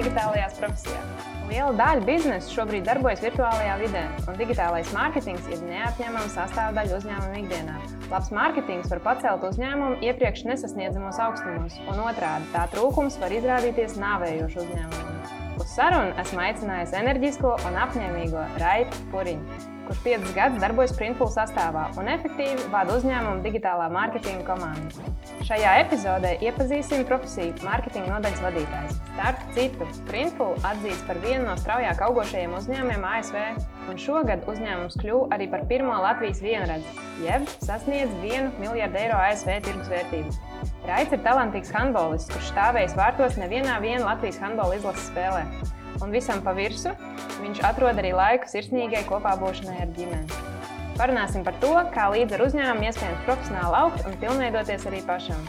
digitālajās profesijās. Liela daļa biznesa šobrīd darbojas virtuālajā vidē, un digitālais mārketings ir neatņemama sastāvdaļa uzņēmuma ikdienā. Labs mārketings var pacelt uzņēmumu iepriekš nesasniedzamos augstumos, un otrādi tā trūkums var izrādīties nāvējošu uzņēmumam. Uz sarunu esmu aicinājusi enerģisko un apņēmīgo Raitu Puriņu kurš 5 gadus darbojas Printful sastāvā un efektīvi vada uzņēmumu digitālā mārketinga komandu. Šajā epizodē iepazīstināsim profesiju mārketinga nodaļas vadītājs. Starp citu, Printful atzīts par vienu no straujāk augošajiem uzņēmumiem ASV, un šogad uzņēmums kļuva arī par pirmo Latvijas vienredzi, jeb sasniedz 1 miljardu eiro ASV tirgus vērtību. Raits ir talantīgs handbolists, kurš stāvējis vārtos nevienā Latvijas handbola izlases spēlē un visam pa virsmu viņš atrod arī laiku sirsnīgai kopā būšanai ar ģimeni. Parunāsim par to, kā līdz ar uzņēmumu iespējams profesionāli augt un pilnveidoties arī pašam.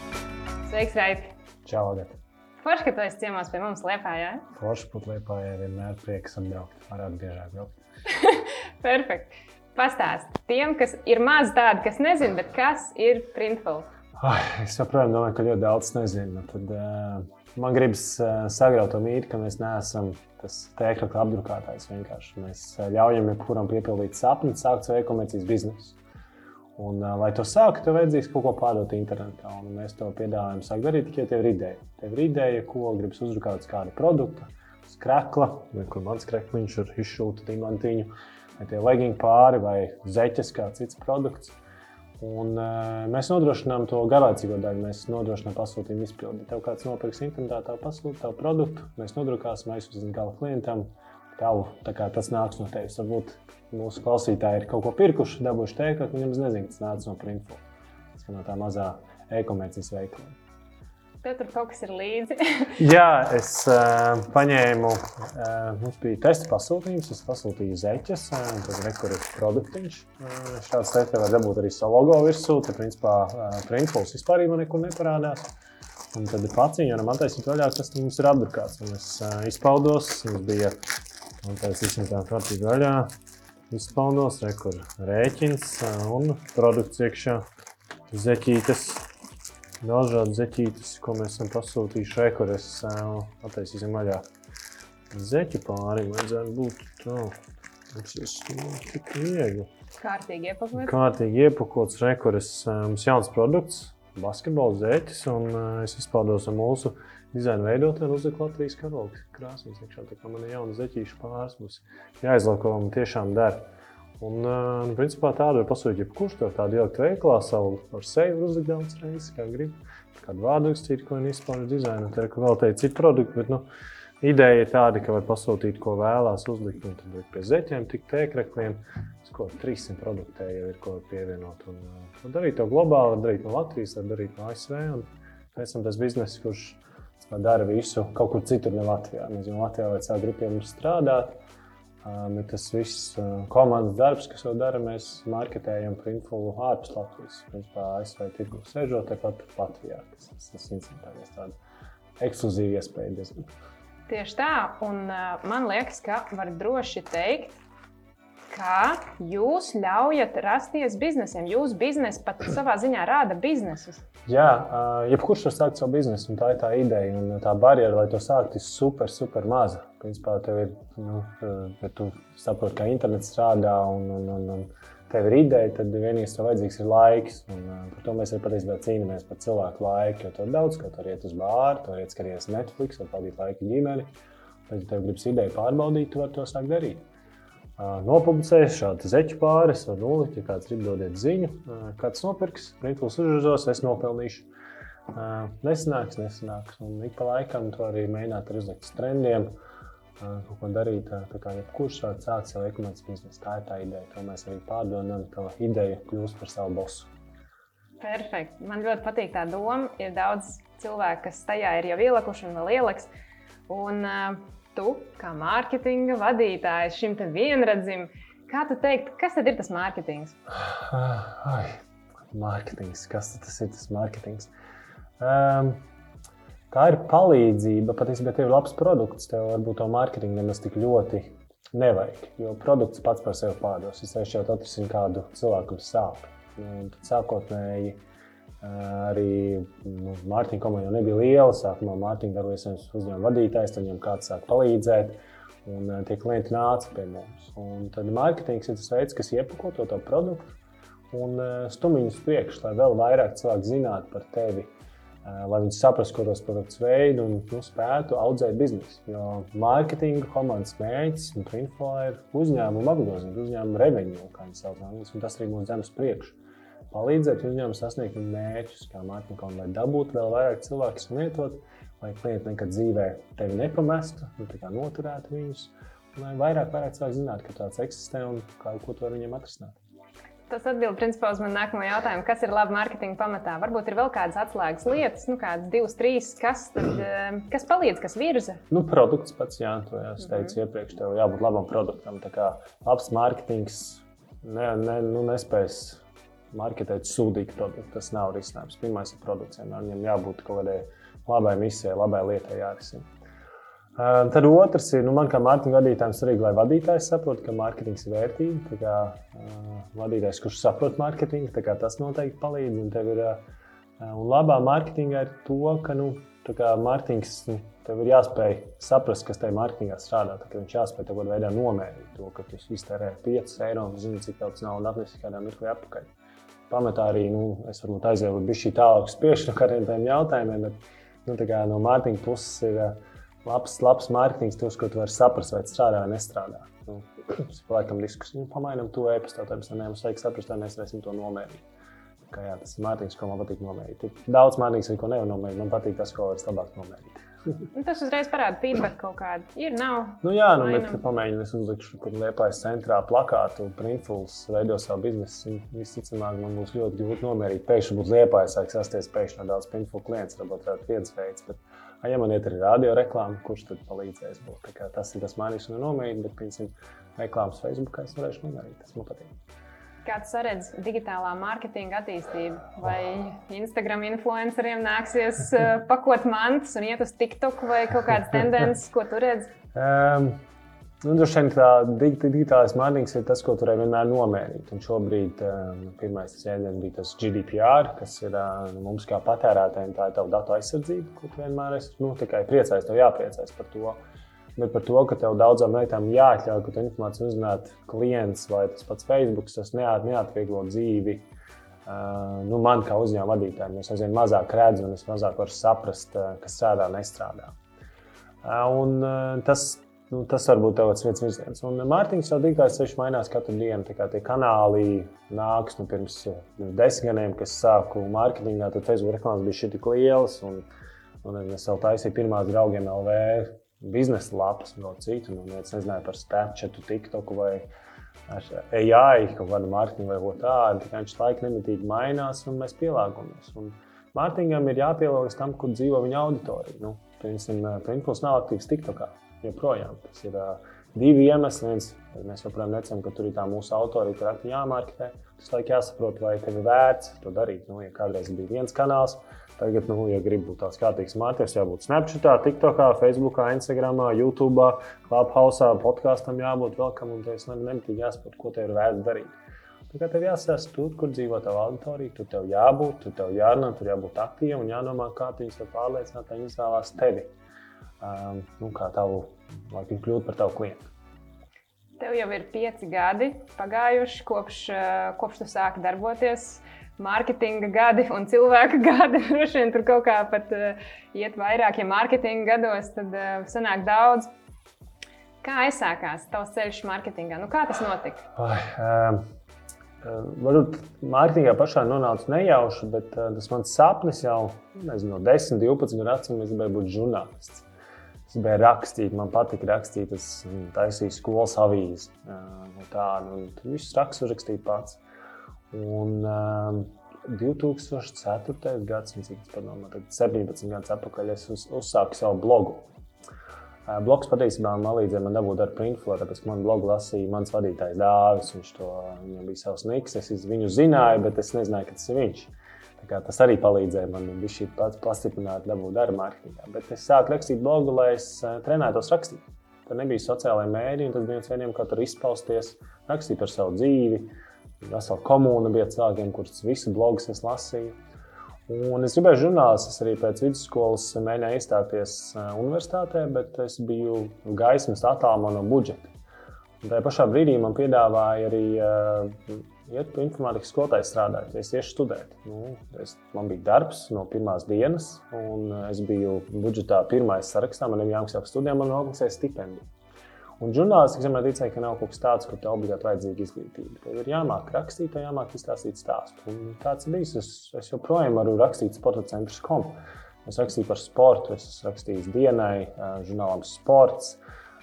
Sveiks, Raiti! Čau, Agat! Forši, ka tu esi ciemos pie mums Liepājā. Ja? Forši būt Liepājā vienmēr prieks atbraukt. Varētu biežāk braukt. Perfekt. Pastāst tiem, kas ir maz tādi, kas nezina, bet kas ir Printful? Ai, es joprojām domāju, ka ļoti daudz nezinu. Tad, uh, man gribas uh, sagraut to mītu, ka mēs neesam tas tēkļa apdrukātājs. Vienkārši mēs ļaujam jebkuram piepildīt sapni, sākt savu e-komercijas biznesu. Un, uh, lai to sāktu, tev vajadzīgs kaut ko pārdot internetā. Un mēs to piedāvājam, sāk darīt tikai tev ir ideja. Tev ir ideja, ko gribas uzrukāt uz kādu produktu, uz krekla, vai kur mans krekliņš ir izšūta diamantiņu, vai tie legging pāri, vai zeķes, kā cits produkts. Un, uh, mēs nodrošinām to garlaicīgo daļu. Mēs nodrošinām pasūtījumu izpildi. Tev kāds nopirks internetā, tev pasūta tavu produktu, mēs nodrukāsim, aizsūtīsim gala klientam. Tavu, tas nāks no tevis. Varbūt mūsu klausītāji ir kaut ko pirkuši, dabūjuši teikt, ka viņiem nezina, kas nāca no Printful. Tas ir no tā mazā e-komercijas veikala. Tur kaut kas ir līdzi. Jā, es uh, paņēmu, uh, mums bija testa pasūtījums, es pasūtīju zeķes, uh, tad rekurors produktiņš. Uh, šāds te var dabūt arī savu logo virsū, tad principā uh, printfuls vispār man nekur neparādās. Un tad ir paciņa, un man taisīt vaļā, kas mums ir apdrukāts. Un es uh, izpaudos, mums bija, un tāds visam tā kārtīgi vaļā, izpaudos, rekur rēķins uh, un produkts iekšā zeķītes dažādi zeķītes, ko mēs esam pasūtījuši rekords. Attaisīsim vaļā. Zeķi pāri vajadzētu būt tā. Tas ir tik viegli. Kārtīgi iepakots. Kārtīgi iepakots rekords. Mums jauns produkts, basketbola zeķis, un es izpaudos ar mūsu dizaina veidotāju uzliku Latvijas karogu krāsnes iekšā. Tā kā man ir jauna zeķīša pāris, mums jāizlako, ko man tiešām dara. Un, nu, principā tādu var pasūtīt, jebkurš to tādu ielikt veikalā, savu ar sevi uzlikt daudz reizes, kā grib. Kādu vārdu rakstīt, ko viņi izpauž dizainu. Tā ir vēl tādi citi produkti, bet nu, ideja ir tāda, ka var pasūtīt, ko vēlās uzlikt. Un tad pie zeķiem, tik tēkrekliem, ko 300 produktē jau ir ko pievienot. Un, un darīt to globāli, var darīt no Latvijas, var darīt no ASV. Pēc tam tas bizness, kurš dara visu kaut kur citur, ne Latvijā. Mēs jau Latvijā vajag sākt grib pie mums strādāt Bet tas viss komandas darbs, kas jau dara, mēs marketējam printfulu ārpus Latvijas. Principā ASV tirgu sēžot tepat Latvijā. Tas, tas incidentēs tāda ekskluzīva iespēja diezgan. Tieši tā, un man liekas, ka var droši teikt, ka jūs ļaujat rasties biznesiem. Jūsu biznesa pat savā ziņā rāda biznesus. Jā, jebkurš var sākt savu biznesu, un tā ir tā ideja. Un tā barjera, lai to sāktu, ir super, super maza. Principā tev ir, nu, ja tu saproti, kā internets strādā un, un, un, un tev ir ideja, tad vienīgais, kas vajadzīgs, ir laiks. Un, par to mēs arī patiesībā cīnāmies par cilvēku laiku. Jo tur ir daudz, ko tur iet uz bāru, tur iet skatīties Netflix, vai pavadīt laiku ģimeni. Tad, ja tev gribas ideju pārbaudīt, tu vari to sākt darīt nopublicēs šādu zeķu pāris vai nolikt, ja kāds grib dodiet ziņu, kāds nopirks, printfuls uzrunās, es nopelnīšu. Nesanāks, nesanāks. Un ik pa laikam to arī mēģināt ar uzlikt uz trendiem, kaut ko darīt. Tā kā jebkurš var sākt savu ekonomikas biznesu, tā ir tā ideja. To mēs arī pārdodam, ka ideja kļūst par savu bosu. Perfekti. Man ļoti patīk tā doma. Ir daudz cilvēku, kas tajā ir jau ielikuši un vēl ieliks. Un, uh, tu, kā mārketinga vadītājs šim vienradzim, kā tu teiktu, kas tad ir tas mārketings? Ai, mārketings, kas tas ir tas mārketings? Um, tā ir palīdzība. Patiesībā, tev ir labs produkts, tev varbūt to mārketingu nemaz tik ļoti nevajag. Jo produkts pats par sevi pārdos. Es jau atrisināt kādu cilvēku sāpes. Sākotnēji Arī nu, Mārtiņa komanda nebija liela. Sākumā Mārtiņa darbojas uzņēmuma vadītājs, tad viņam kāds sāk palīdzēt. Un tie klienti nāca pie mums. Un tad mārketings ir tas veids, kas iepako to, to produktu un stumiņus priekšā, lai vēl vairāk cilvēku zinātu par tevi. Lai viņi saprastu, ko tos produktus veidu un nu, spētu audzēt biznesu. Jo mārketinga komandas mērķis un info ir uzņēmuma apgrozījums, uzņēmuma revenue, kā viņi sauc. Un tas arī mūs dzem uz priekšu palīdzēt uzņēmumam sasniegt mērķus, kā mārketingam, lai dabūtu vēl vairāk cilvēku smietot, lai klienti nekad dzīvē tevi nepamestu, nu, noturētu viņus, lai vairāk, vairāk cilvēku zinātu, ka tāds eksistē un kā, ko to viņiem atrisināt. Tas atbild principā uz manu nākamo jautājumu, kas ir laba mārketinga pamatā. Varbūt ir vēl kādas atslēgas lietas, nu, kādas divas, trīs, kas, tad, eh, kas palīdz, kas virza. Nu, produkts pats, jā, to jau es teicu mm -hmm. iepriekš, tev jābūt labam produktam. Tā kā labs mārketings ne, ne, nu, nespēs marketēt sūdīgu produktu. Tas nav risinājums. Pirmais ir produkts. Viņam jābūt kaut kādai labai misijai, labai lietai jārisina. Uh, tad otrs ir, nu, man kā mārketinga vadītājam, svarīgi, lai vadītājs saprotu, ka mārketings ir vērtība. Kā, uh, vadītājs, kurš saprot mārketingu, tas noteikti palīdz. Un, ir, uh, un labā mārketingā ir to, ka nu, mārketings nu, tev ir jāspēj saprast, kas tajā mārketingā strādā. Tad viņš jāspēj kaut kādā veidā nomērīt to, ka tu iztērē 5 eiro un zini, cik daudz naudas atnesi kādā mirklī atpakaļ pamatā arī nu, es varbūt aizēju šī tālāk spriežu no kādiem jautājumiem. Bet, nu, kā, no mārketinga puses ir eh, labs, labs mārketings, tos, ko tu vari saprast, vai strādā vai nestrādā. Nu, tas ir laikam diskusija. Nu, pamainām to e-pastu, tad mums vajag saprast, vai mēs varēsim to nomērīt. Kā, jā, tas ir mārketings, ko man patīk nomērīt. Tik daudz mārketings, ko nevar nomērīt. Man patīk tas, ko var labāk nomērīt. Nu, tas uzreiz parāda feedback kaut kādu. Ir, nav. Nu, jā, nu, bet pamēģinām, es uzlikšu, kur liepājas centrā plakātu, printfuls, veido savu biznesu. Visticamāk, man būs ļoti grūti nomērīt. Pēkšņi būtu liepājas, sāks sasties pēkšņi daudz printful klients, varbūt tāds viens veids. Bet, ja man iet arī radio reklāma, kurš tad palīdzēs būt? Tas ir tas manis un nomērīt, bet, piemēram, reklāmas Facebookā es varēšu nomērīt. Tas man patīk. Kāds saredz digitālā mārketinga attīstību? Vai Instagram influenceriem nāksies uh, pakot mantas un iet uz TikTok vai kaut kādas tendences, ko tu redzi? Um, Nu, Droši vien tā digitālais mārketings ir tas, ko tur vienmēr nomērīt. Un šobrīd um, pirmais jēdziens bija tas GDPR, kas ir uh, mums kā patērētājiem, tā ir tava datu aizsardzība, tu vienmēr esi nu, tikai priecājis, tev jāpriecājas par to. Bet par to, ka tev daudzām lietām jāatļauj, ka tu informāciju uzzināt klients vai tas pats Facebook, tas neat, neatvieglo dzīvi. Uh, nu, man kā uzņēmuma vadītājam, es aizvien mazāk redzu un es mazāk varu saprast, uh, kas strādā un nestrādā. Uh, un, uh, tas, nu, tas var būt tāds viens virziens. Un Mārtiņš jau digitālais ceļš mainās katru dienu. Tie kanāli nāks nu, pirms nu, desmit gadiem, kad sāku mārketingā, tad Facebook reklāmas bija šī tik lielas. Un, un es vēl taisīju pirmās draugiem LV biznesa lapas, no citu. Nu, es nezināju par Snapchat, TikTok vai AI, kaut kādu mārketingu vai ko tādu. Tikai viņš laika nemitīgi mainās un mēs pielāgojamies. Un mārketingam ir jāpielāgojas tam, kur dzīvo viņa auditorija. Nu, piemēram, Pinkls nav aktīvs TikTokā joprojām. Tas ir uh, divi iemesli. Viens, mēs joprojām necenam, ka tur ir tā mūsu aktīvi jāmārketē. Tas laik jāsaprot, vai tev ir vērts to darīt. Nu, ja kādreiz bija viens kanāls, Tagad, nu, ja gribi būt tāds kārtīgs mākslinieks, jābūt Snapchat, TikTok, Facebook, Instagram, YouTube, Clubhouse, podkāstam jābūt vēl kam, un tas nemitīgi jāsaprot, ko tev ir vērts darīt. Tā kā tev jāsaka, tur, kur dzīvo tava auditorija, tur tev jābūt, tur tev jārunā, tur jābūt aktīvam un jādomā, kā viņas var pārliecināt, lai viņi izvēlās tevi. Um, nu, kā tavu, lai viņi kļūtu par tavu klientu. Tev jau ir pieci gadi pagājuši kopš, kopš tu sāki darboties mārketinga gadi un cilvēka gadi. Droši vien tur kaut kā pat uh, iet vairāk, ja mārketinga gados, tad uh, sanāk daudz. Kā aizsākās tavs ceļš mārketingā? Nu, kā tas notika? Ai, um... Varbūt mārketingā pašā nonāca nejauši, bet uh, tas mans sapnis jau nezinu, no 10, 12 gadu vecuma. Es gribēju būt žurnālists. Es gribēju rakstīt, man patīk rakstīt. Es taisīju skolas avīzi. Uh, tādu, un visus rakstus rakstīju pats. Un, um, 2004. gadsimta, cik es padomāju, tad 17 gadus atpakaļ es uz, uzsāku savu blogu. Uh, blogs patiesībā man palīdzēja man dabūt ar printflow, tāpēc, man blogu lasīja mans vadītājs Dāvis. Viņš to, viņam bija savs niks, es viņu zināju, bet es nezināju, ka tas ir viņš. Tas arī palīdzēja man šī pats pastiprināt, dabūt darbu mārketingā. Bet es sāku rakstīt blogu, lai es uh, trenētos rakstīt. Tur nebija sociālai mēdī, un tas bija viens tiem, kā tur izpausties, rakstīt par savu dzīvi Vesela komūna bija cilvēkiem, kurus visu blogus es lasīju. Un es gribēju žurnālistus, arī pēc vidusskolas mēģināju iestāties universitātē, bet es biju gaismas attālumā no budžeta. Un tajā pašā brīdī man piedāvāja arī uh, iet pa informātikas skolotāju strādāt, es tieši studēju. Nu, es, man bija darbs no pirmās dienas, un es biju budžetā pirmais sarakstā. Man bija jāmaksā par studijām, man nomaksāja stipendiju. Un žurnālistikas vienmēr ticēja, ka nav kaut kas tāds, kur tev obligāti vajadzīga izglītība. Tev ir jāmāk rakstīt, tev jāmāk izstāstīt stāstu. Un tāds bija. Es, es joprojām varu rakstīt sporta centrs kom. Es rakstīju par sportu, es rakstīju dienai, žurnālam sports.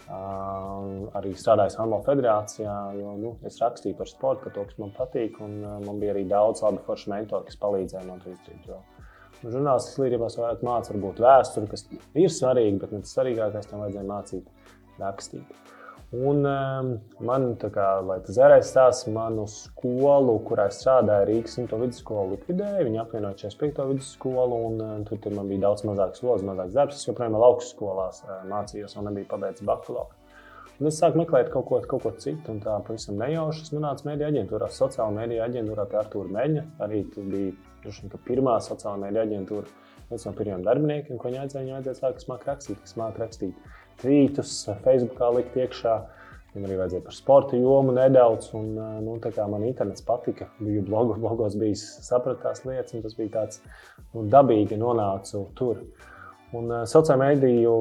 Arī strādāju Hanlo federācijā, jo nu, es rakstīju par sportu, par to, kas man patīk. Un man bija arī daudz labi forši mentori, kas palīdzēja man to izdarīt. Jo nu, Žurnālistikas līderībās vairāk mācīt, varbūt vēsturi, kas ir svarīga, bet tas svarīgākais tam vajadzēja mācīt rakstīt. Un um, man, kā, lai tas ērais stāsts, manu skolu, kurā es strādāju, Rīgas simto vidusskolu likvidēja. Viņi apvienoja 45. vidusskolu, un uh, tur, tur man bija daudz mazāks slodzes, mazāks darbs. Es joprojām vēl augstskolās uh, mācījos, un nebija pabeidzis bakalaura. Un es sāku meklēt kaut ko, kaut ko citu, un tā pavisam nejauši es nonācu mēdīņu aģentūrā, sociālajā mēdīņu aģentūrā pie Artūra Meņa. Arī tur bija vien pirmā sociālā mēdīņu aģentūra. Viens no pirmajiem darbiniekiem, ko viņa atzēja, viņa atzēja, sāk, kas māca rakstīt, māca rakstīt tvītus, Facebookā likt iekšā. Viņam arī vajadzēja par sporta jomu nedaudz. Un, nu, man internets patika. Biju blogu, blogos, bijis sapratās lietas, un tas bija tāds nu, dabīgi nonācu tur. Un uh, sociālajā mediju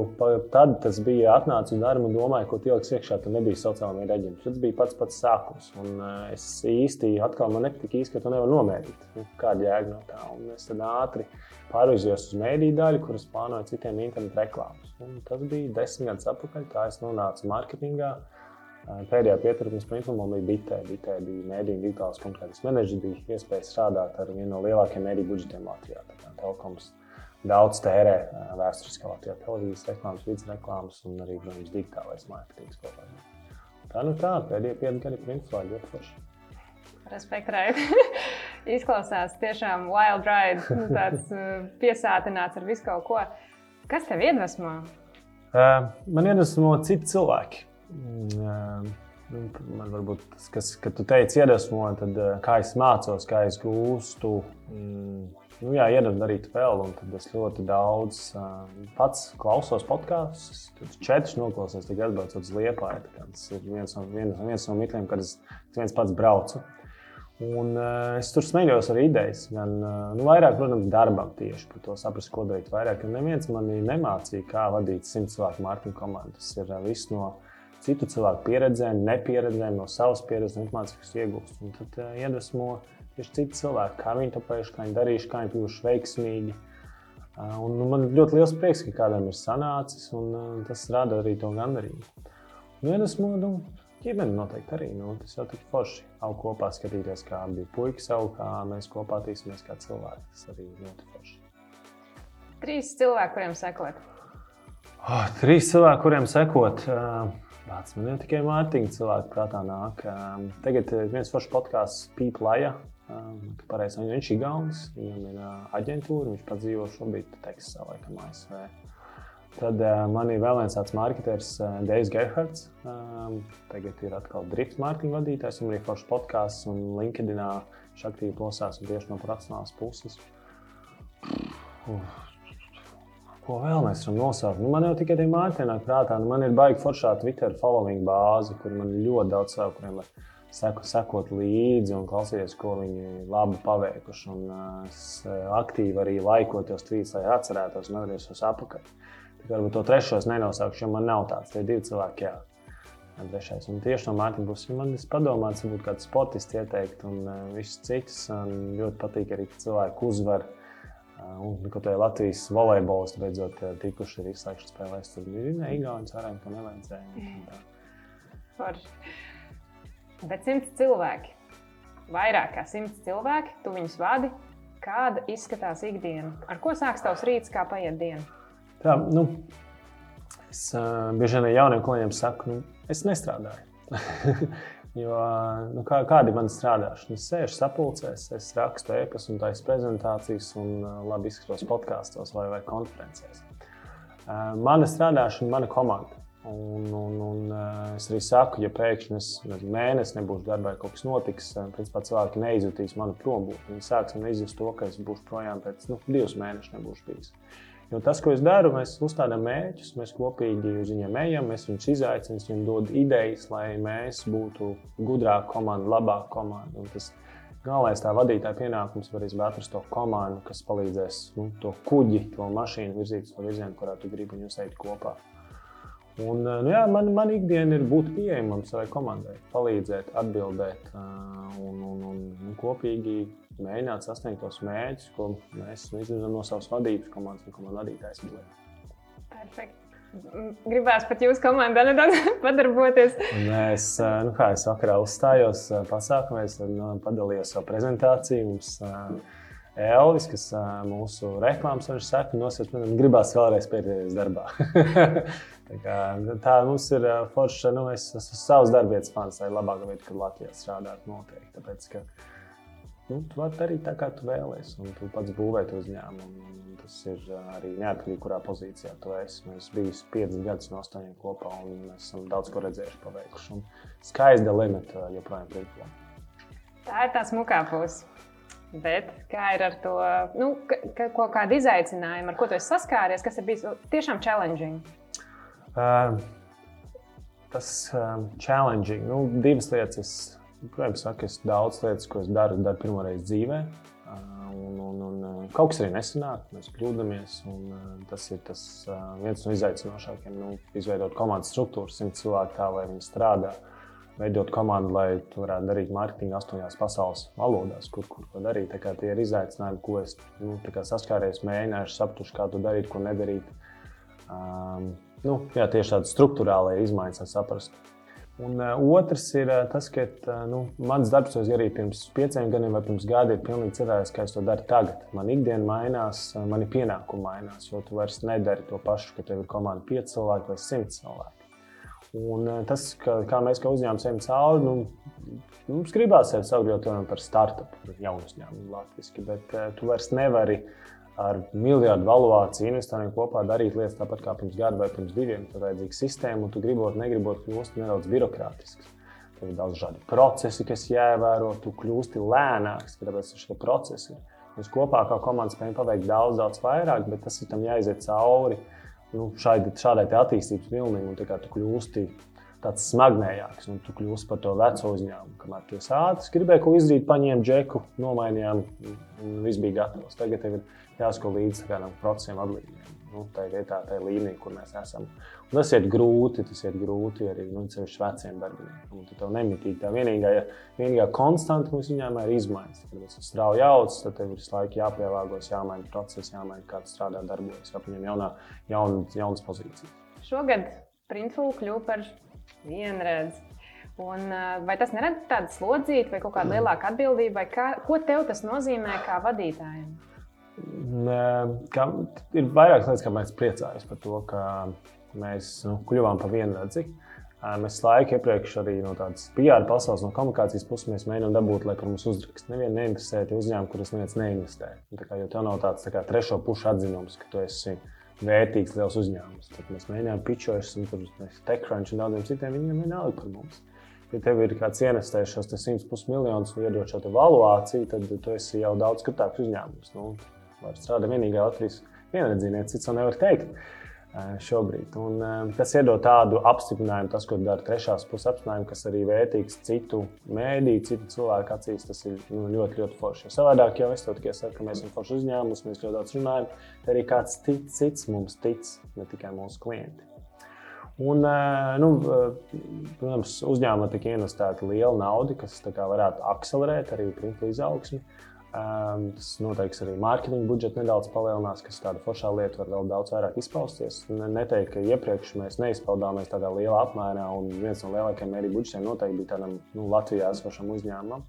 tad tas bija atnācis uz darbu un domāju, ko ieliks iekšā. Tur nebija sociālā mediju aģents. Tas bija pats pats sākums. Un, uh, es īsti atkal man nepatika īsti, ka to nevar nomērīt. Nu, kāda jēga no tā? Un es tad ātri pārvizos uz mediju daļu, kuras plānoju citiem internetu reklāmas. Un tas bija desmit gadus atpakaļ. Tā es nonācu mārketingā. Pēdējā pieturpinājuma man bija bitē. Bitē bija mēdīņu digitāls konkrēts menedžers, bija iespēja strādāt ar vienu no lielākajiem mediju budžetiem Latvijā. Telekoms daudz tērē vēsturiskā Latvijā televīzijas reklāmas, vidas reklāmas un arī, protams, digitālais mārketings. Tā nu tā, pēdējie pieci gadi principā ļoti forši. Respekt, Raid. Izklausās tiešām wild ride, tāds piesātināts ar visu kaut ko. Kas tev iedvesmo? Uh, man iedvesmo citi cilvēki. Uh, Man varbūt tas, kas, kad tu teici, iedvesmo, tad kā es mācos, kā es gūstu. Mm, Nu, jā, iedod darīt vēl, un tad es ļoti daudz uh, pats klausos podkāstus. Tur četrus noklausos, tikai atbraucot uz Liepāju. Tas ir viens no, viens, viens no mikliem, kad es viens pats braucu. Un, uh, es tur smējos ar idejas. Gan uh, nu, vairāk, protams, darbam tieši par to saprast, ko darīt vairāk. Jo neviens man nemācīja, kā vadīt simts cilvēku mārketinga komandu. Tas ir uh, viss no citu cilvēku pieredzēm, nepieredzēm, no savas pieredzes, informācijas iegūst. Un tad uh, iedvesmo. Uh, tieši citi cilvēki, kā viņi to pējuši, kā viņi darījuši, kā viņi kļuvuši veiksmīgi. Un, nu, man ļoti liels prieks, ka kādam ir sanācis, un tas rada arī to gandarījumu. Nu, esmu nu, ģimene noteikti arī. Nu, tas jau tik forši. Augu kopā skatīties, kā bija puika savu, kā mēs kopā tīsimies kā cilvēki. Tas arī ļoti forši. Trīs cilvēki, kuriem sekot. Oh, trīs cilvēki, kuriem sekot. Vārds man jau tikai Mārtiņa cilvēku prātā nāk. Tagad viens foršs podkāsts Pīplaja Pareizi, viņš ir Gauns, viņam ir aģentūra, viņš pat dzīvo šobrīd Teksasā, laikam, ASV. Tad uh, man ir vēl viens tāds marketieris, uh, Deivs Gerhards. Um, tagad ir atkal drift mārketinga vadītājs. Viņam ir foršs podkāsts un LinkedIn viņš aktīvi klausās tieši no profesionālas puses. Uh, ko vēl mēs varam nosaukt? Nu, man jau tikai tie mārketingi nāk prātā. Nu, man ir baigi foršā Twitter following bāze, kur man ir ļoti daudz cilvēku, kuriem ir seku, sekot līdzi un klausīties, ko viņi labi paveikuši. Un, uh, es aktīvi arī laikot tos tvītus, lai atcerētos un atgrieztos atpakaļ. Varbūt to trešo nenosaukšu, jo man nav tāds. Tie divi cilvēki, jā. Trešais. Un tieši no Mārtiņa puses man ir padomāts, varbūt kāds sportists ieteikt, un uh, viss cits. Un ļoti patīk arī, ka cilvēki uzvar. Uh, un ko tā Latvijas volejbols beidzot uh, tikuši ir izslēgšanas spēlēs. Tur bija Igaunijas arēna, ka nevajadzēja. Forši. Bet simts cilvēki, vairāk kā simts cilvēki, tu viņus vadi. Kāda izskatās ikdiena? Ar ko sāks tavs rīts, kā paiet diena? Tā, nu, es uh, bieži vien jauniem kolēģiem saku, nu, es nestrādāju. jo, nu, kā, kāda ir mana strādāšana? Es sēžu sapulcēs, es rakstu e-pastu taisu prezentācijas un uh, labi izskatos podkāstos vai, vai konferencēs. Uh, mana strādāšana, mana komanda. Un, un, un es arī saku, ja pēkšņi es mēnesi nebūšu darbā, kaut kas notiks, principā cilvēki neizjutīs manu prombūtni. Viņi sāks man izjust to, ka es būšu projām pēc nu, divus mēnešus nebūšu bijis. Jo tas, ko es daru, mēs uzstādām mērķus, mēs kopīgi uz viņiem ejam, mēs viņus izaicinām, viņiem dod idejas, lai mēs būtu gudrāka komanda, labāka komanda. Un tas galvenais tā vadītāja pienākums ir atrast to komandu, kas palīdzēs nu, to kuģi, to mašīnu virzīt uz to virzienu, kurā tu gribi viņus eit kopā. Un, eh, nu jā, man, man ikdiena ir būt pieejamam savai komandai, palīdzēt, atbildēt un, un, un, un kopīgi mēģināt sasniegt tos mērķus, ko mēs izdarām no savas vadības komandas un komandas vadītājas. Perfekt. Gribēs pat jūsu komandā nedaudz padarboties. Un es, nu, kā es vakarā uzstājos pasākumā, es nu, padalījos savu prezentāciju. Mums, Elvis, kas mūsu reklāmas saka, nosies, man gribās vēlreiz pieteikties darbā. tā, kā, tā mums ir forša, nu, es esmu savs darbietas fans, tā ir labākā vieta, kad Latvijā strādāt noteikti. Tāpēc, ka, nu, tu vari darīt tā, kā tu vēlēsies, un tu pats būvēt uzņēmumu. Tas ir arī neatkarīgi, kurā pozīcijā tu esi. Mēs bijām 5 gadus no 8 kopā, un mēs esam daudz ko redzējuši, paveikuši. Skaista limita joprojām priekšā. Tā ir tā smukā puse. Bet kā ir ar to, nu, ka, ko, kādu izaicinājumu, ar ko tu esi saskāries, kas ir bijis tiešām challenging? Uh, tas um, challenging, nu, divas lietas. Es, protams, saku, es daudz lietas, ko es daru, daru pirmo reizi dzīvē. Un, un, un kaut kas arī nesanāk, mēs kļūdāmies. Tas ir tas, viens no izaicinošākajiem. Nu, izveidot komandas struktūru, simt cilvēku tā, lai viņi strādā. Veidot komandu, lai tu varētu darīt mārketingu astoņās pasaules valodās, kur, kur ko darīt. Tie ir izaicinājumi, ko es nu, saskāries, mēģināju saprast, kā to darīt, ko nedarīt. Um, nu, jā, tieši tādas struktūrālās izmaiņas, lai saprastu. Un uh, otrs ir uh, tas, ka uh, nu, mans darbs, ko es darīju pirms pieciem gadiem vai pirms gada, ir pilnīgi citādāks, kā es to daru tagad. Man ikdiena mainās, uh, mani pienākumi mainās, jo tu vairs nedari to pašu, ka tev ir komanda 5 cilvēki vai 100 cilvēki. Un eh, tas, ka, kā mēs kā uzņēmums ejam cauri, nu, mums gribās sevi saukt par startup, par jaunu uzņēmumu latviešu, bet uh, tu vairs nevari ar miljardu valūciju investoriem kopā darīt lietas tāpat kā pirms gada vai pirms diviem. Tur ir vajadzīga sistēma, un tu gribot, negribot kļūst nedaudz birokrātisks. Tur ir daudz šādu procesu, kas jāievēro, tu kļūsti lēnāks, tāpēc šie procesi. Mēs kopā kā komanda spējam paveikt daudz, daudz vairāk, bet tas ir tam jāiziet cauri. Nu, šādai, šādai attīstības vilnim, un tu kļūsti tāds smagnējāks, un tu kļūsi par to veco uzņēmumu. Kamēr tu esi ātrs, gribēji ko izdarīt, paņēmi džeku, nomainījām, un viss bija gatavs. Tagad tev ir jāsako līdzi kādam procesam, atlīdzīgiem nu, tajā vietā, tajā līmenī, kur mēs esam. Un tas ir grūti, tas ir grūti arī nu, veciem darbiniekiem. Tu tev nemitīgi tā vienīgā, vienīgā konstanta mums viņām ir izmaiņas. Kad mēs strauji augs, tad tev ir visu laiku jāpielāgojas, jāmaina process, jāmaina kā tu strādā, darbojas, jāpaņem jaunā, jaun, jaunas pozīcijas. Šogad Printful kļuva par vienredzi. Un, vai tas nerada tādu slodzīti vai kaut kādu lielāku atbildību, vai kā, ko tev tas nozīmē kā vadītājiem? Kā, ir vairākas lietas, kāpēc priecājos par to, ka mēs nu, kļuvām par vienredzi. Mēs laiku iepriekš arī no tādas PR pasaules, no komunikācijas puses mēģinām dabūt, lai par mums uzrakst. Nevienu neinvestē tie uzņēmumi, kurus neviens neinvestē. Tā kā, jo tev nav tāds tā kā, trešo pušu atzinums, ka tu esi vērtīgs liels uzņēmums. Tad mēs mēģinām pičoties, un tur TechCrunch un daudziem citiem viņiem vienalga par mums. Ja tev ir kāds investējis šos 100 miljonus un iedod šo valuāciju, tad tu esi jau daudz skatāms uzņēmums. Nu, var strādāt vienīgā Latvijas vienredzīniece, cits to nevar teikt šobrīd. Un, tas iedod tādu apstiprinājumu, tas, ko dara trešās puses apstiprinājumu, kas arī vērtīgs citu mēdīju, citu cilvēku acīs. Tas ir nu, ļoti, ļoti forši. Jo savādāk jau es to tikai saku, ka mēs esam forši uzņēmums, mēs ļoti daudz runājam, tad arī kāds tic, cits mums tic, ne tikai mūsu klienti. Un, nu, protams, uzņēmumā tika investēta liela nauda, kas varētu akcelerēt arī izaugsmu. Um, tas noteikti arī mārketinga budžets nedaudz palielinās, kas tāda foršā lieta var vēl daudz vairāk izpausties. Neteikt, ka iepriekš mēs neizpaudāmies tādā lielā apmērā, un viens no lielākajiem mēdī budžetiem noteikti bija tādam nu, Latvijā esošam uzņēmumam.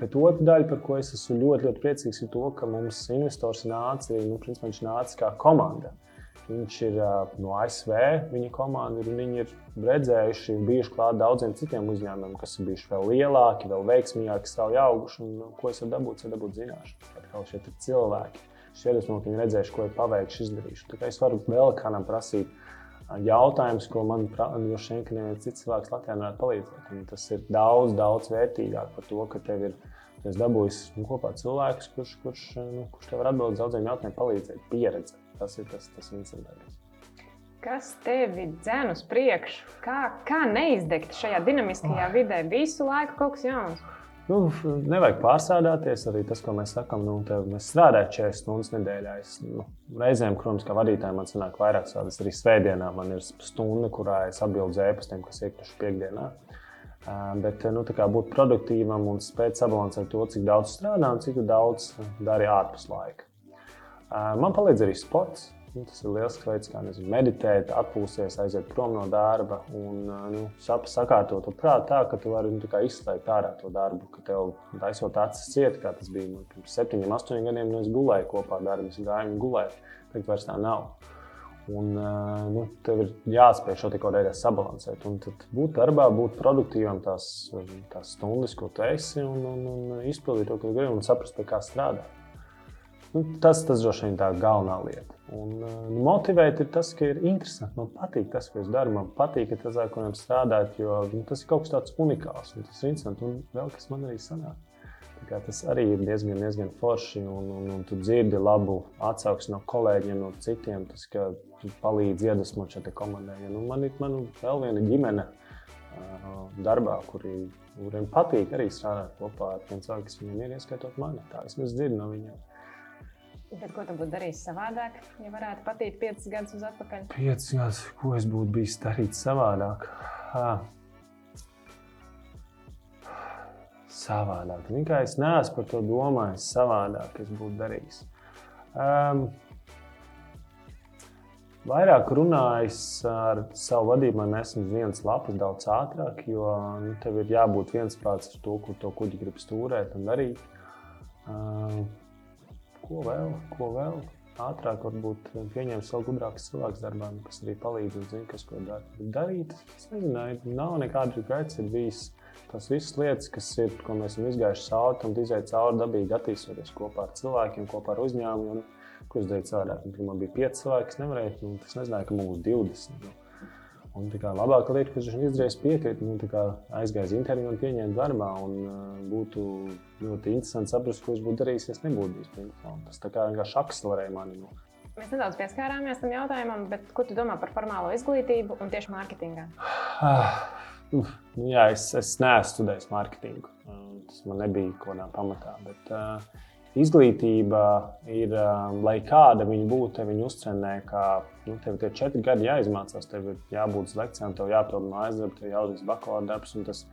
Bet otra daļa, par ko es esmu ļoti, ļoti priecīgs, ir tas, ka mums investors nāca, nu, principā viņš nāca kā komanda. Viņš ir no ASV, viņa komanda, un viņi ir redzējuši, bijuši klāt daudziem citiem uzņēmumiem, kas ir bijuši vēl lielāki, vēl veiksmīgāki, strauji auguši. Un, ko es varu dabūt, ir dabūt zināšanas. Atkal šeit ir cilvēki. Šie iedvesmo, ka viņi redzējuši, ko ir paveikuši, izdarījuši. Tā kā es varu vēl kādam prasīt, jautājums, ko man droši vien neviens cits cilvēks Latvijā nevar palīdzēt. Un tas ir daudz, daudz vērtīgāk par to, ka tev ir es dabūjis nu, kopā cilvēkus, kurš, kurš, nu, kurš tev var atbildēt uz daudziem jautājumiem, palīdzēt, pieredze. Tas ir tas, tas interesantākais. Kas tevi dzēn uz priekšu? Kā, kā neizdegt šajā dinamiskajā vidē? Visu laiku kaut kas jauns. Nu, nevajag pārsādāties. Arī tas, ko mēs sakām, nu, tev, mēs strādājam 40 stundas nedēļā. Es, nu, reizēm, protams, kā vadītājiem, man sanāk vairāk stundas. Arī svētdienā man ir stunda, kurā es atbildu zēpastiem, kas iekļuvuši piekdienā. Bet nu, būt produktīvam un spēt sabalansēt to, cik daudz strādā un cik daudz dari ārpus laika. Man palīdz arī sports. Nu, tas ir liels veids, kā nezinu, meditēt, atpūsties, aiziet prom no darba un nu, sakārtot to prātu tā, ka tu vari nu, izslēgt ārā to darbu. Ka tev taisot acis ciet, kā tas bija nu, pirms septiņiem, astoņiem gadiem, nu, es gulēju kopā ar darbu, es gāju un gulēju. Tagad vairs tā nav. Un, nu, tev ir jāspēj šo kaut kādā sabalansēt. Un tad būt darbā, būt produktīvam, tās, tās stundas, ko tu esi, un, un, un izpildīt to, ko gribi, un saprast, pie kā strādāt. Nu, tas tas droši vien tā galvenā lieta. Un, nu, motivēt ir tas, ka ir interesanti. Man patīk tas, ko es daru. Man patīk, ka tas, ko mēs strādājam, jo nu, tas ir kaut kas tāds unikāls. Tas ir interesanti. Un vēl kas man arī sanāk. Tas arī ir diezgan, diezgan forši. Un, un, un tu dzirdi labu atsauksmi no kolēģiem, no citiem. Tas, ka tu palīdzi iedvesmot šai komandai. Ja, nu, man ir man vēl viena ģimene uh, darbā, kuri, kuriem patīk arī strādāt kopā ar tiem cilvēkiem, kas viņiem ir, ieskaitot mani. Tā es dzirdu no viņiem. Bet ko tu būtu darījis savādāk, ja varētu patikt piecus gadus atpakaļ? Piecus gadus, ko es būtu bijis darīt savādāk? Ha. Savādāk. Tikai es neesmu par to domājis savādāk, es būtu darījis. Um, Vairāk runājis ar savu vadību, mēs esam viens lapas daudz ātrāk, jo nu, tev ir jābūt viensprāts ar to, kur to kuģi grib stūrēt un darīt. Uh, ko vēl, ko vēl. Ātrāk varbūt pieņemt savu gudrākus cilvēkus darbā, kas arī palīdz un zina, kas ko dar. darīt. Es nezināju, nav nekāda gaita. Ir bijis tas visas lietas, kas ir, ko mēs esam izgājuši cauri, un izaicinājumi cauri dabīgi attīstoties kopā ar cilvēkiem, kopā ar uzņēmumiem. Es darīju savādāk? Man bija pieci cilvēki, kas nevarēja, nu, es nezināju, ka mums būs 20. Un tā kā labākā lieta, kas viņš izdarījis, piekrīt, nu, aizgāja uz interviju un pieņēma darbā. Un, uh, būtu ļoti interesanti saprast, ko viņš būtu darījis, ja nebūtu bijis pingpong. Tas tā kā vienkārši akselerēja mani. Nu. Mēs nedaudz pieskārāmies tam jautājumam, bet ko tu domā par formālo izglītību un tieši mārketingā? Uh, nu, jā, es, es neesmu studējis mārketingu. Tas man nebija kaut kādā pamatā. Bet, uh, izglītība ir, um, lai kāda viņa būtu, viņa uzcenē, ka nu, tev ir četri gadi jāizmācās, tev ir jābūt uz lekcijām, tev jāpild mājas darbs, tev jāuzraksta bakalaura darbs. Tas,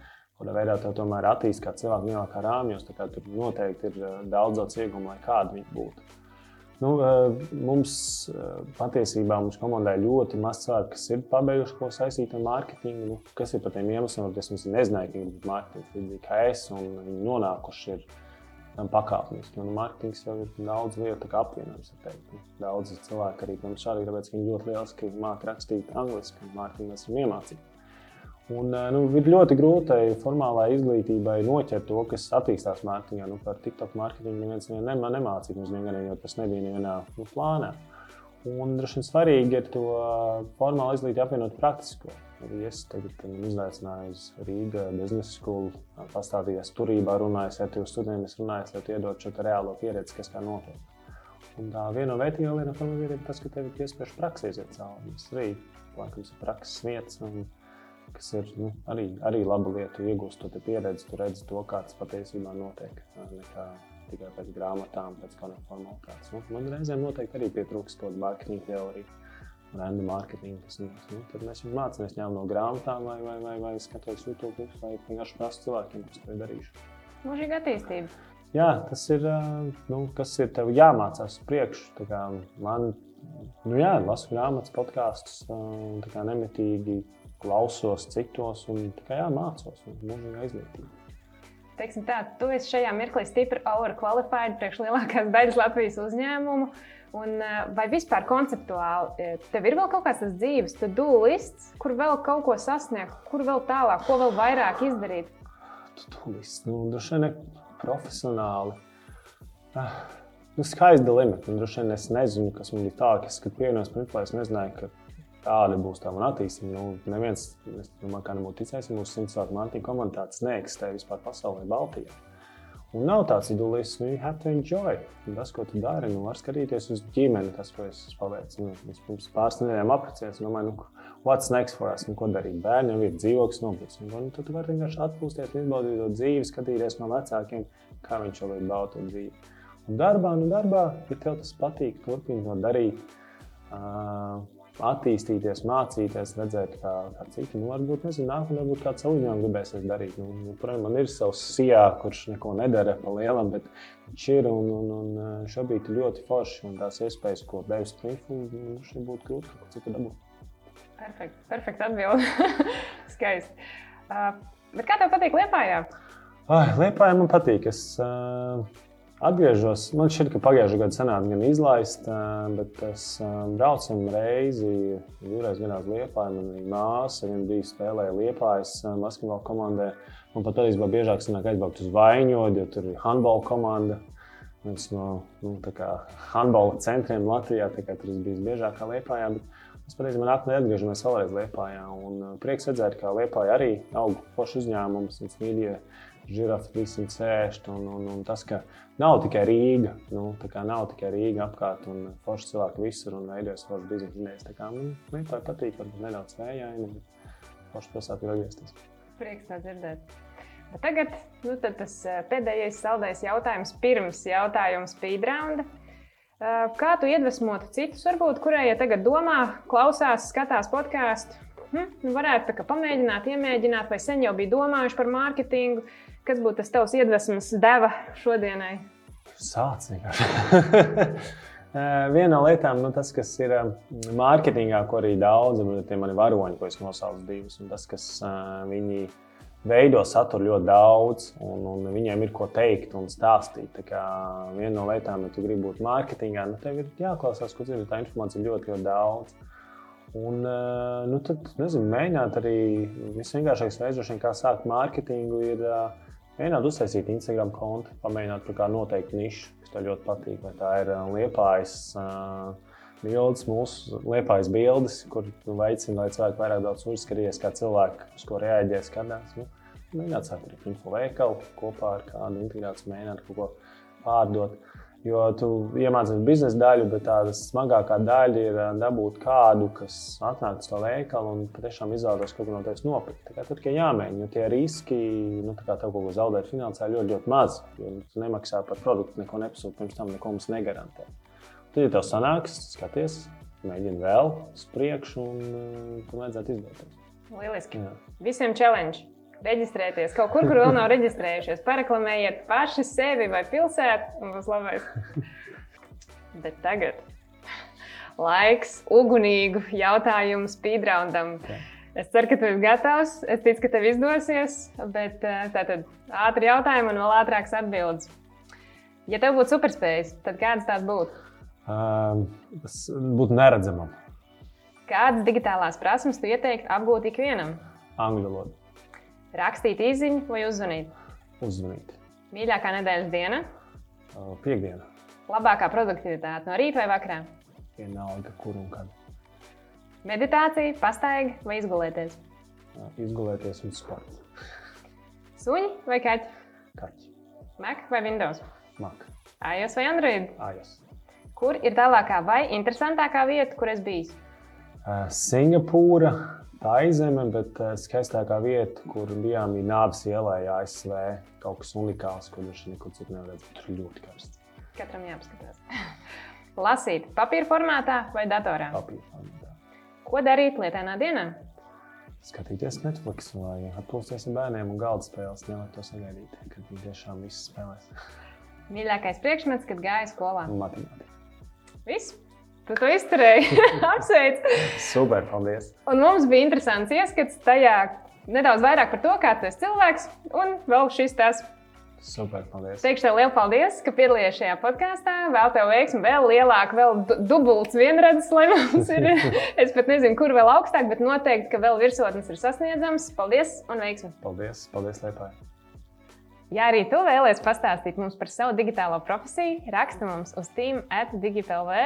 kādā veidā tev tomēr attīstās kā cilvēks, jau kā rāmjos. Tur noteikti ir uh, daudz daudz iegumu, lai kāda viņa būtu. Nu, uh, mums uh, patiesībā mums komandai ļoti maz cilvēku, kas ir pabeiguši ko saistītu ar mārketingu. Nu, kas ir par tiem iemesliem, kas mums nezināja, ka viņi ir mārketinga līdzīgi kā es, un viņi nonākuši ir pakāpeniski. Un mārketings jau ir daudz lietu apvienojums. Daudz cilvēku arī tam šādi, tāpēc, viņi ļoti lieliski māca rakstīt angliski, un mārketingu esam iemācīti. Un, nu, ir ļoti grūti formālai izglītībai noķert to, kas attīstās mārketingā. Nu, par TikTok mārketingu neviens nevienu nemācīja mums vienā, jo tas nebija nevienā nu, plānā. Un droši vien svarīgi ir to formālu izglītību apvienot praktisko. Es tagad uzaicināju uz Rīgā biznesa skolu, pastāstījis turībā, runājis ar tiem studentiem, runājis, lai iedod šo reālo pieredzi, kas tā notiek. Un tā viena no vērtīgākajām lietām ir tas, ka tev ir iespēja praksē iziet cauri. Tas arī laikams, ir prakses vietas, un, kas ir nu, arī, arī laba lieta. Iegūst to pieredzi, tu redzi to, kā tas patiesībā notiek. Nekā tikai pēc grāmatām, pēc kādām formalitātēm. Nu, man reizēm noteikti arī pietrūkst kaut kāda mārketinga teorija randu mārketingu. Tas, nu, tad mēs viņu mācāmies ņemt no grāmatām, vai, vai, vai, vai skatoties YouTube, vai vienkārši prasīt cilvēkiem, kas to ir darījuši. Mūžīga attīstība. Jā, tas ir, nu, kas ir tev jāmācās priekšu. Man, nu jā, lasu grāmatas, podkāstus, nemitīgi klausos citos un tikai mācos. Mūžīga izglītība teiksim tā, tu esi šajā mirklī stipri overqualified priekš lielākās daļas Latvijas uzņēmumu. Un, eh, vai vispār konceptuāli eh, tev ir vēl kaut kāds tas dzīves, tu dūlists, kur vēl kaut ko sasniegt, kur vēl tālāk, ko vēl vairāk izdarīt? Tu lists, nu, droši vien profesionāli. Ah, nu, skaidrs, limits. Droši vien es nezinu, kas man bija tā, ka, kad pievienojos Printflai, es nezināju, ka Tāda būs tā mana attīstība. Nu, neviens, es domāju, kā nebūtu ticējis, ja mūsu simts cilvēku mārketinga komunitātes neeksistē vispār pasaulē, Baltijā. Un nav tāds ideāls, nu, you have to enjoy. Un tas, ko tu dari, nu, var skatīties uz ģimeni, tas, ko es paveicu. Nu, es pirms pāris nedēļām apprecējos, domāju, nu, what's next for us, nu, ko darīt. Bērni jau ir dzīvoklis nopircis. Nu, tu, tu vari vienkārši atpūsties, izbaudīt to dzīvi, skatīties no vecākiem, kā viņš ir baudījis to dzīvi. Un darbā, nu, darbā, ja tev tas patīk, turpini to darīt. Uh, attīstīties, mācīties, redzēt, kā, kā citi. Nu, varbūt, nezinu, nākamā varbūt kāds savu uzņēmumu gribēsies darīt. Nu, nu, protams, man ir savs sijā, kurš neko nedara pa lielam, bet viņš ir un, un, un šobrīd ir ļoti forši. Un tās iespējas, ko devis Twinfu, nu, šī būtu grūti kaut ko citu dabūt. Perfekti, perfekti atbildi. Skaisti. Uh, bet kā tev patīk Liepājā? Ah, Liepājā man patīk. Es, uh, Atgriežos, man šķiet, ka pagājušā gada sanāca gan izlaist, bet es braucu reizi, divreiz gadā uz Liepāju. Man bija māsa, viņa bija spēlēja Liepājas basketbola komandē. Man pat arī biežāk sanāk aizbraukt uz Vaņodu, jo tur ir handbola komanda. Viens no nu, handbola centriem Latvijā, tā kā tur bija biežāk kā Liepājā. Mēs patiesībā nākamajā atgriežamies vēlreiz Liepājā. Un prieks redzēt, ka Liepājā arī aug foršs uzņēmums, mīļie žirafi visam sēž. Un, un, un tas, ka nav tikai Rīga, nu, nav tikai Rīga apkārt un forši cilvēki visur un veidojas forši biznesa idejas. Tā kā man liekai patīk, varbūt nedaudz vējaini, bet forši pilsētā ir atgriezties. Prieks tā dzirdēt. Bet tagad nu, tas eh, pēdējais saldais jautājums pirms jautājuma speedrounda. Eh, kā tu iedvesmotu citus, varbūt, kurai ja tagad domā, klausās, skatās podkāstu? Hm, nu varētu pamēģināt, iemēģināt, vai sen jau bija domājuši par mārketingu, Kas būtu tas tavs iedvesmas deva šodienai? Sāc vienkārši. Viena no lietām, nu, tas, kas ir mārketingā, ko arī daudz, bet tie mani varoņi, ko es nosaucu divus, un tas, kas viņi veido saturu ļoti daudz, un, un viņiem ir ko teikt un stāstīt. Tā kā viena no lietām, ja tu gribi būt mārketingā, nu, tev ir jāklausās, ko dzirdi, tā informācija ļoti, ļoti daudz. Un, nu, tad, nezinu, mēģināt arī visvienkāršākais veids, kā sākt mārketingu, ir uh, Mēģināt uztaisīt Instagram kontu, pamēģināt kaut kādu noteiktu nišu, kas tev ļoti patīk. Vai tā ir liepājas bildes, mūsu liepājas bildes, kur veicina, lai cilvēki vairāk daudz uzskatīties, kā cilvēki uz ko reaģē, skatās. Nu, mēģināt sākt ar info veikalu kopā ar kādu integrāciju, mēģināt kaut ko pārdot. Jo tu iemācies biznesa daļu, bet tā smagākā daļa ir dabūt kādu, kas atnāk uz to veikalu un patiešām izvēlēties kaut ko no tevis nopirkt. Tā tur tikai jāmēģina, jo tie riski, nu, tā kā tev kaut ko zaudēt finansiāli, ļoti, ļoti maz. Jo tu nemaksā par produktu, neko nepasūti, pirms tam neko mums negarantē. Tad, ja tev sanāks, skaties, mēģini vēl uz priekšu un uh, tu vajadzētu izdoties. Lieliski. Jā. Visiem challenge! Reģistrēties kaut kur, kur vēl nav reģistrējušies. Pareklamējiet paši sevi vai pilsētu, un būs labais. Bet tagad laiks ugunīgu jautājumu speedroundam. Okay. Es ceru, ka tu esi gatavs. Es ticu, ka tev izdosies. Bet eh, tātad ātri jautājumi un vēl ātrāks atbildes. Ja tev būtu superspējas, tad kādas tās būtu? Um, tas būtu neredzamam. Kādas digitālās prasības tu ieteiktu apgūt ikvienam? Angļu valodu. Rakstīt īsiņu vai uzzvanīt? Uzzvanīt. Mīļākā nedēļas diena? Uh, Piektdiena. Labākā produktivitāte no rīta vai vakarā? Vienalga, kur un kad. Meditācija, pastaiga vai izgulēties? Uh, izgulēties un sports. Suņi vai kaķi? Kaķi. Mac vai Windows? Mac. iOS vai Android? iOS. Kur ir tālākā vai interesantākā vieta, kur es biju? Uh, Singapūra, tā aizeme, bet uh, skaistākā vieta, kur bijām, bija Nāves ielā, ASV. Kaut kas unikāls, ko viņš nekur citur nevar redzēt. Tur ļoti karsts. Katram jāapskatās. Lasīt papīra formātā vai datorā? Papīra formātā. Ko darīt lietainā dienā? Skatīties Netflix vai atpūsties ar bērniem un galda spēles. Nevar to sagaidīt, kad viņi tiešām viss spēlēs. Mīļākais priekšmets, kad gāja skolā? Matemātika. Viss? Tu to izturēji. Apsveic. Super, paldies. Un mums bija interesants ieskats tajā nedaudz vairāk par to, kā tu esi cilvēks. Un vēl šis tas. Super, paldies. Teikšu tev lielu paldies, ka piedalījies šajā podkāstā. Vēl tev veiksmi, vēl lielāk, vēl dubults vienredzes, lai mums ir. es pat nezinu, kur vēl augstāk, bet noteikti, ka vēl virsotnes ir sasniedzams. Paldies un veiksmi! Paldies, paldies Liepai! Ja arī tu vēlies pastāstīt mums par savu digitālo profesiju, raksta mums uz Team at DigiTLV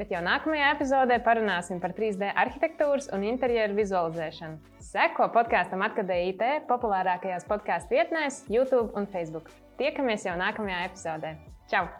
Bet jau nākamajā epizodē parunāsim par 3D arhitektūras un interjeru vizualizēšanu. Seko podkāstam Atkadē IT populārākajās podkāstu vietnēs, YouTube un Facebook. Tiekamies jau nākamajā epizodē. Čau!